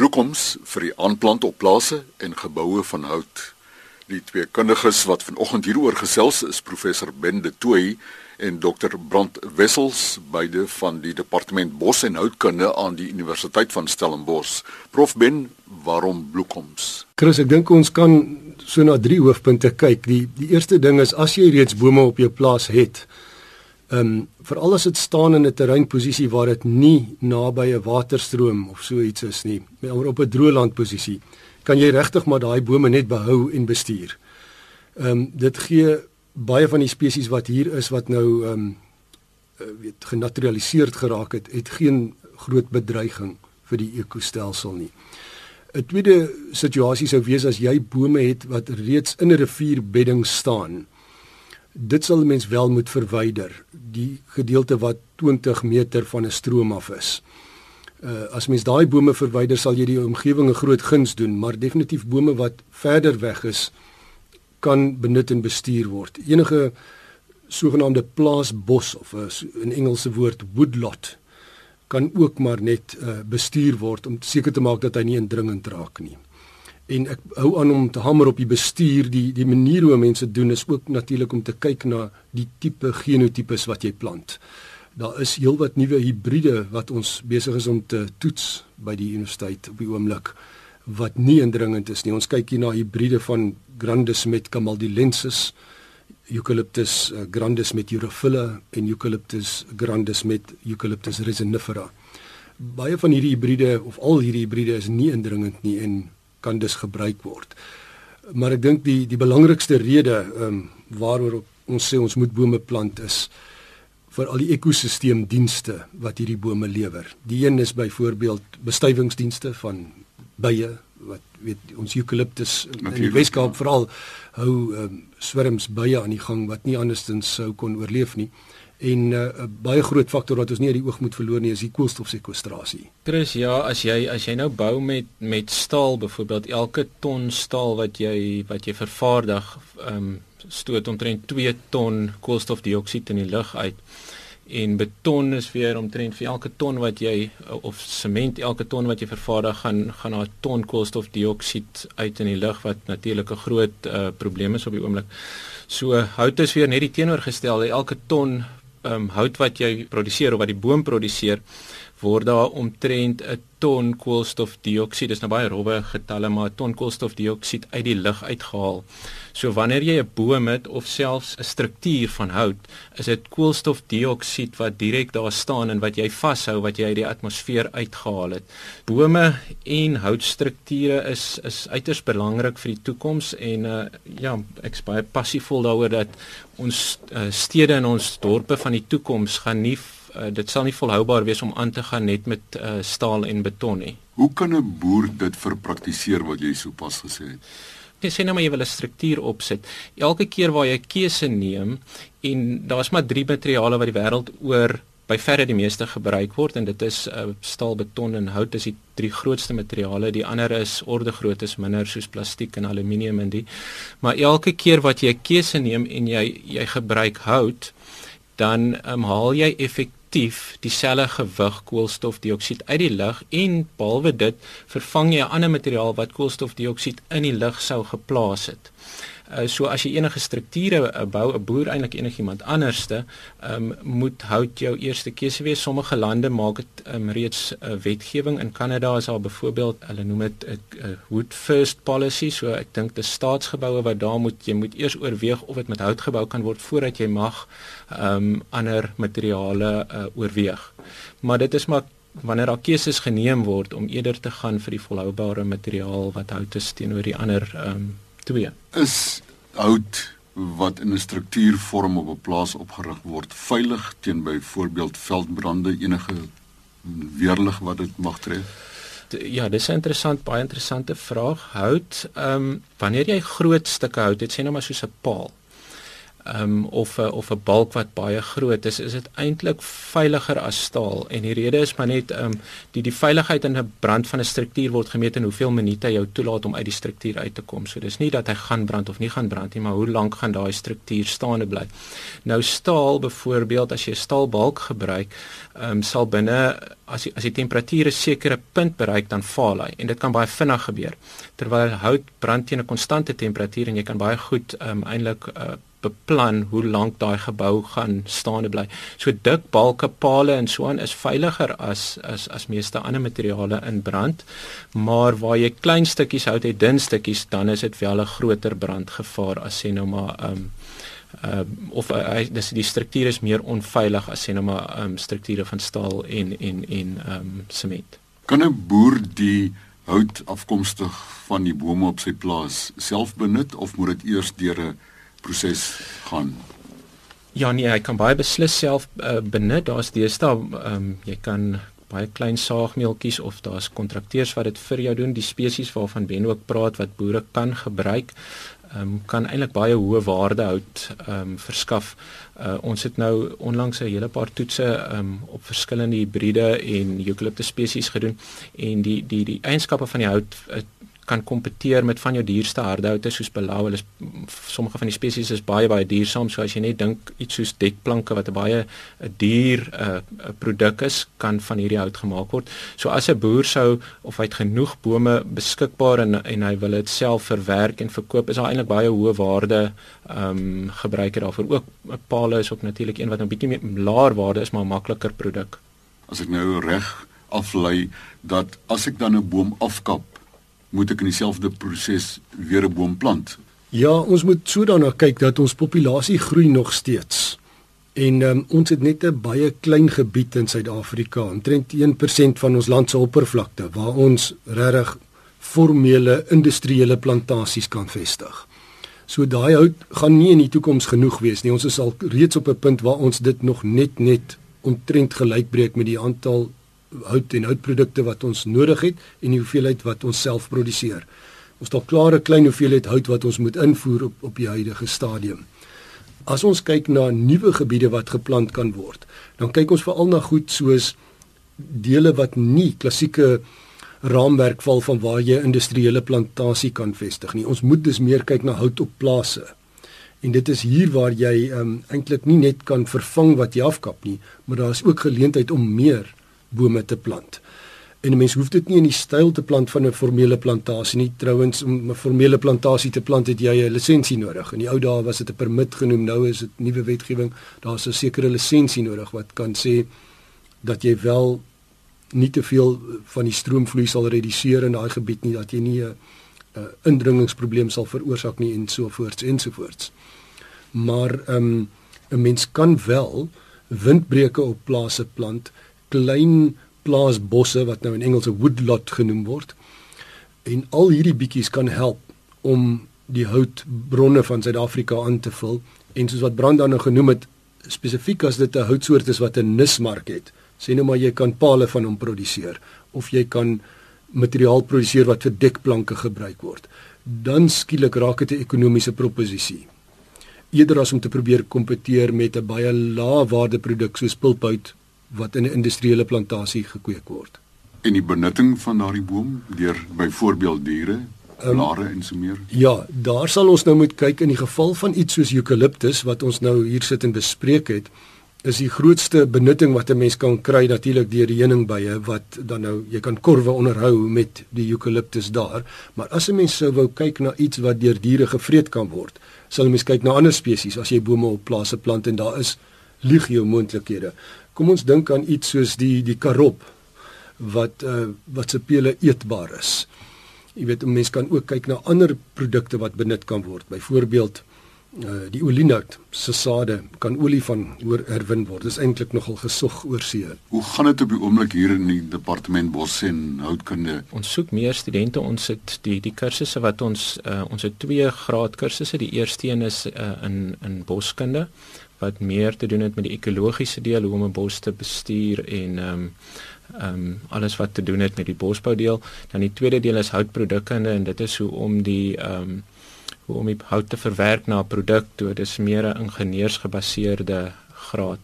bloekoms vir die aanplant op plase en geboue van hout. Die twee kundiges wat vanoggend hieroor gesels is professor Ben de Tooy en dokter Brand Wessels beide van die departement bos en houtkunde aan die Universiteit van Stellenbosch. Prof Ben, waarom bloekoms? Chris, ek dink ons kan so na drie hoofpunte kyk. Die die eerste ding is as jy reeds bome op jou plaas het, ehm um, veral as dit staan in 'n terreinposisie waar dit nie naby 'n waterstroom of so iets is nie, maar op 'n droëland posisie, kan jy regtig maar daai bome net behou en bestuur. Ehm um, dit gee baie van die spesies wat hier is wat nou ehm um, weet genaturaliseerd geraak het, het geen groot bedreiging vir die ekostelsel nie. 'n Tweede situasie sou wees as jy bome het wat reeds in 'n rivierbedding staan. Dit sal mens wel moet verwyder, die gedeelte wat 20 meter van 'n stroom af is. Uh as mens daai bome verwyder, sal jy die omgewing 'n groot guns doen, maar definitief bome wat verder weg is, kan benut en bestuur word. Enige sogenaamde plaasbos of 'n Engelse woord woodlot kan ook maar net uh, bestuur word om seker te maak dat hy nie indringend raak nie. En ek hou aan om te hamer op die bestuur, die die manier hoe mense doen is ook natuurlik om te kyk na die tipe genotipes wat jy plant. Daar is heelwat nuwe hibride wat ons besig is om te toets by die universiteit op die oomblik wat nie indringend is nie. Ons kyk hier na hibride van Grandis met Camaldulensis, Eucalyptus uh, grandis met Europhylla en Eucalyptus grandis met Eucalyptus resinifera. Baie van hierdie hibride of al hierdie hibride is nie indringend nie en kan dus gebruik word. Maar ek dink die die belangrikste rede ehm um, waaroor ons sê ons moet bome plant is vir al die ekosisteemdienste wat hierdie bome lewer. Die een is byvoorbeeld bestuivingsdienste van bye wat weet ons eukaliptus in die Weskaap veral hou um, swerms bye aan die gang wat nie andersins sou kon oorleef nie. En uh, 'n uh, baie groot faktor wat ons nie uit die oog moet verloor nie is die koolstofsekwestrasie. Chris, ja, as jy as jy nou bou met met staal byvoorbeeld elke ton staal wat jy wat jy vervaardig, ehm um, stoot omtrent 2 ton koolstofdioksied in die lug uit en beton is weer omtrent vir elke ton wat jy of sement elke ton wat jy vervaardig gaan gaan na 'n ton koolstofdioksied uit in die lug wat natuurlik 'n groot uh, probleem is op die oomblik. So hout is weer net die teenoorgestelde. Elke ton um, hout wat jy produseer of wat die boom produseer word daar omtrent 'n ton koolstofdioksied. Dis nou baie rowwe getalle, maar 'n ton koolstofdioksied uit die lug uitgehaal. So wanneer jy 'n boom het of selfs 'n struktuur van hout, is dit koolstofdioksied wat direk daar staan en wat jy vashou wat jy uit die atmosfeer uitgehaal het. Bome en houtstrukture is is uiters belangrik vir die toekoms en uh, ja, ek's baie passievol daaroor dat ons uh, stede en ons dorpe van die toekoms gaan nie uh, dit sal nie volhoubaar wees om aan te gaan net met uh, staal en beton nie. Hoe kan 'n boer dit verpraktiseer wat jy sopas gesê het? Jy sê nou maar jy wil 'n struktuur opsit. Elke keer waar jy keuse neem en daar's maar drie materiale wat die wêreld oor by verre die meeste gebruik word en dit is uh, staal, beton en hout is die drie grootste materiale. Die ander is orde groot is minder soos plastiek en aluminium en die. Maar elke keer wat jy 'n keuse neem en jy jy gebruik hout, dan um, haal jy effektief effektief dieselfde gewig koolstofdioksied uit die lug en behalwe dit vervang jy 'n ander materiaal wat koolstofdioksied in die lug sou geplaas het. Uh, so as jy enige strukture uh, bou, 'n boer eintlik enigiemand anderste, um, moet hout jou eerste keuse wees. Sommige lande maak dit um, reeds 'n uh, wetgewing. In Kanada is daar byvoorbeeld, hulle noem dit 'n uh, wood first policy. So ek dink die staatsgeboue wat daar moet jy moet eers oorweeg of dit met hout gebou kan word voordat jy mag um, ander materiale uh, oorweeg. Maar dit is maar wanneer daar keuses geneem word om eerder te gaan vir die volhoubare materiaal wat hout is teenoor die ander um, 2. Is hout wat in 'n struktuurvorm op 'n plaas opgerig word veilig teen byvoorbeeld veldbrande enige weerlig wat dit mag tref? Ja, dis 'n interessant baie interessante vraag. Hout, ehm um, wanneer jy groot stukke hout het, sê nou maar soos 'n paal. Um, of 'n of 'n balk wat baie groot is, is dit eintlik veiliger as staal en die rede is maar net um, die die veiligheid in 'n brand van 'n struktuur word gemeet in hoeveel minute jou toelaat om uit die struktuur uit te kom. So dis nie dat hy gaan brand of nie gaan brand nie, maar hoe lank gaan daai struktuur staande bly. Nou staal byvoorbeeld as jy 'n staalbalk gebruik, um, sal binne as die, as die temperatuur 'n sekere punt bereik dan faal hy en dit kan baie vinnig gebeur. Terwyl hout brand teen 'n konstante temperatuur en jy kan baie goed um, eintlik uh, beplan hoe lank daai gebou gaan staande bly. So dik balke, pale en so aan is veiliger as as as meeste ander materiale in brand. Maar waar jy klein stukkies hout het, dun stukkies, dan is dit wel 'n groter brandgevaar as sê nou maar um uh of uh, dis die struktuur is meer onveilig as sê nou maar um strukture van staal en en en um sement. Kan 'n boer die hout afkomstig van die bome op sy plaas self benut of moet dit eers deur 'n proses gaan? Ja nee, hy kan baie beslis self uh, benut. Daar's deesdae ehm um, jy kan baie klein saagmeeltjies of daar's kontrakteurs wat dit vir jou doen. Die spesies waarvan Ben ook praat wat boere kan gebruik, ehm um, kan eintlik baie hoë waarde hout um, verskaf. Uh, ons het nou onlangs 'n hele paar toetse um, op verskillende hibride en eucalyptus spesies gedoen en die die die eienskappe van die hout uh, kan kompeteer met van jou duurste hardhoute soos belau. Hulle is sommige van die spesies is baie baie duursaam, so as jy net dink iets soos dekplanke wat 'n baie 'n duur 'n uh, produk is, kan van hierdie hout gemaak word. So as 'n boer sou of hy het genoeg bome beskikbaar en en hy wil dit self verwerk en verkoop, is daar eintlik baie hoë waarde ehm um, gebruiker daarvoor. Ook 'n pale is ook natuurlik een wat 'n bietjie meer laer waarde is, maar makliker produk. As ek nou reg aflei dat as ek dan 'n boom afkap moet ek in dieselfde proses weer 'n boom plant. Ja, ons moet so daarna kyk dat ons populasie groei nog steeds. En um, ons het net 'n baie klein gebied in Suid-Afrika, omtrent 1% van ons land se oppervlakte waar ons regtig formele industriële plantasies kan vestig. So daai hout gaan nie in die toekoms genoeg wees nie. Ons is al reeds op 'n punt waar ons dit nog net net omtrent gelykbreek met die aantal hout en houtprodukte wat ons nodig het en die hoeveelheid wat ons self produseer. Ons het al klare klein hoeveelheid hout wat ons moet invoer op op die huidige stadium. As ons kyk na nuwe gebiede wat geplant kan word, dan kyk ons veral na goed soos dele wat nie klassieke raamwerk val van waar jy industriële plantasie kan vestig nie. Ons moet dus meer kyk na hout op plase. En dit is hier waar jy um, eintlik nie net kan vervang wat jy afkap nie, maar daar is ook geleentheid om meer bome te plant. En 'n mens hoef dit nie in die styl te plant van 'n formele plantasie nie. Trouwens om 'n formele plantasie te plant het jy 'n lisensie nodig. In die ou dae was dit 'n permit genoem, nou is dit nuwe wetgewing. Daar's 'n sekere lisensie nodig wat kan sê dat jy wel nie te veel van die stroomvloei sal reduseer in daai gebied nie, dat jy nie 'n indringingsprobleem sal veroorsaak nie en so voorts en so voorts. Maar ehm um, 'n mens kan wel windbreuke op plase plant klein plaasbosse wat nou in Engels 'n woodlot genoem word. En al hierdie bietjies kan help om die houtbronne van Suid-Afrika aan te vul en soos wat Brand dan nou genoem het spesifiek as dit 'n houtsoort is wat 'n nismark het. Sê nou maar jy kan pale van hom produseer of jy kan materiaal produseer wat vir dekplanke gebruik word. Dan skielik raak dit 'n ekonomiese proposisie. Eerder as om te probeer kompeteer met 'n baie lae waarde produk soos pulphout wat in 'n industriële plantasie gekweek word. En die benutting van daardie boom deur byvoorbeeld diere, ehm, blare um, en so meer. Ja, daar sal ons nou moet kyk in die geval van iets soos eukaliptus wat ons nou hier sit en bespreek het, is die grootste benutting wat 'n mens kan kry natuurlik deur die heuningbye wat dan nou jy kan korwe onderhou met die eukaliptus daar, maar as 'n mens sou wou kyk na iets wat deur diere gevreet kan word, sal 'n mens kyk na ander spesies as jy bome op plase plant en daar is legio moontlikhede. Kom ons dink aan iets soos die die karop wat uh, wat se pele eetbaar is. Jy weet 'n mens kan ook kyk na ander produkte wat benut kan word. Byvoorbeeld uh, die olienout se sade kan olie van hoor herwin word. Dit is eintlik nogal gesog oor see. Hoe gaan dit op die oomblik hier in die departement bos en houtkunde? Ons soek meer studente. Ons het die die kursusse wat ons uh, ons het twee graad kursusse. Die eerste een is uh, in in boskunde wat meer te doen het met die ekologiese deel hoe om 'n bos te bestuur en ehm um, ehm um, alles wat te doen het met die bosbou deel. Dan die tweede deel is houtprodukte en dit is hoe om die ehm um, hoe om die hout te verwerk na 'n produk toe. Dis meer 'n ingenieursgebaseerde graad.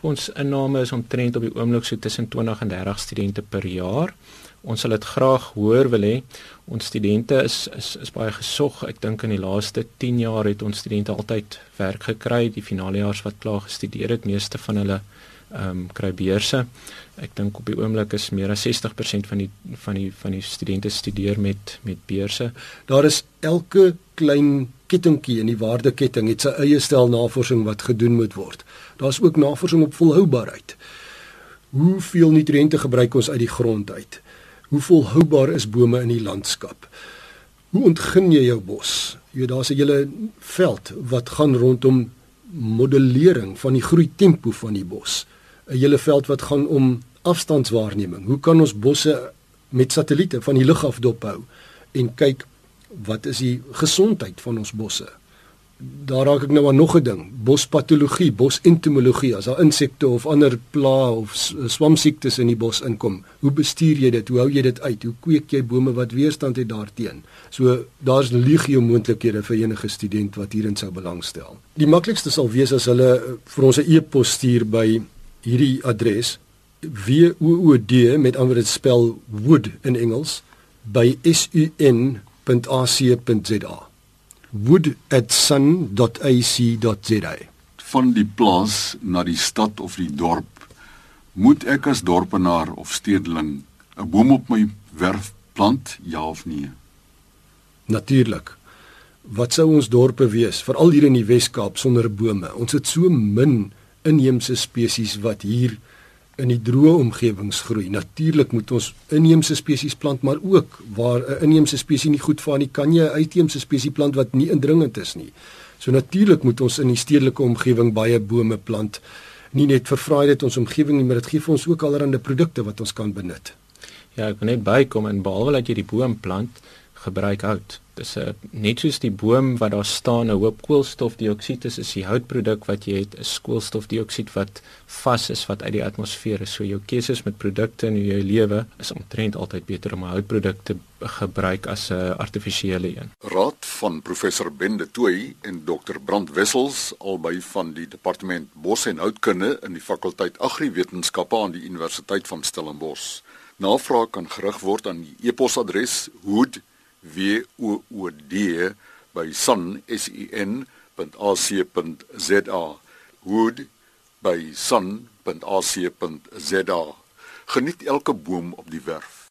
Ons inname is omtrent op die oomblik so tussen 20 en 30 studente per jaar. Ons sal dit graag hoor wil hê. Ons studente is is is baie gesog. Ek dink in die laaste 10 jaar het ons studente altyd werk gekry. Die finalejaars wat klaar gestudeer het, meeste van hulle ehm um, kry beurse. Ek dink op die oomblik is meer as 60% van die van die van die studente studeer met met beurse. Daar is elke klein kettingkie in die waardeketting het sy eie stel navorsing wat gedoen moet word. Daar's ook navorsing op volhoubaarheid. Hoeveel nutriënte gebruik ons uit die grond uit? Hoe volhoubaar is bome in die landskap? Hoe ontgin jy jou bos? Jy weet daar's 'n hele veld wat gaan rondom modellering van die groei tempo van die bos. 'n hele veld wat gaan om afstandswaarneming. Hoe kan ons bosse met satelliete van die lug af dophou en kyk wat is die gesondheid van ons bosse? Daar raak ek nou aan nog 'n ding, bospatologie, bosentomologie, as daar insekte of ander plaae of swamsiektes in die bos inkom. Hoe bestuur jy dit? Hoe hou jy dit uit? Hoe kweek jy bome wat weerstand het daarteenoor? So daar's legio moontlikhede vir enige student wat hierin sou belangstel. Die maklikste sal wees as hulle vir ons 'n e-pos stuur by hierdie adres w o o d met ander spel wood in Engels by sun.ac.za wood@sun.ac.za van die plaas na die stad of die dorp moet ek as dorpenaar of stedeling 'n boom op my werf plant ja of nee? Natuurlik wat sou ons dorpe wees veral hier in die Wes-Kaap sonder bome? Ons het so min inheemse spesies wat hier in die droë omgewings groei. Natuurlik moet ons inheemse spesies plant, maar ook waar 'n inheemse spesies nie goed vaar nie, kan jy 'n uitheemse spesies plant wat nie indringend is nie. So natuurlik moet ons in die stedelike omgewing baie bome plant. Nie net vir vraai dit ons omgewing nie, maar dit gee vir ons ook allerlei produkte wat ons kan benut. Ja, ek wil net bykom en behalwe dat jy die boom plant, gebruik hout. Dis 'n net soos die boom wat daar staan 'n hoop koolstofdioksied is, is die houtproduk wat jy het 'n koolstofdioksied wat vas is wat uit die atmosfeer is. So jou keuses met produkte in jou lewe is omtrent altyd beter om 'n houtproduk te gebruik as 'n artifisiële een. Raad van professor Bende Tooi en Dr Brand Wessels albei van die departement Bos en Houtkunde in die fakulteit Agriwetenskappe aan die Universiteit van Stellenbosch. Navraag kan gerig word aan die e-posadres hoed w o o d by sun.ac.za wood by sun.ac.za geniet elke boom op die werf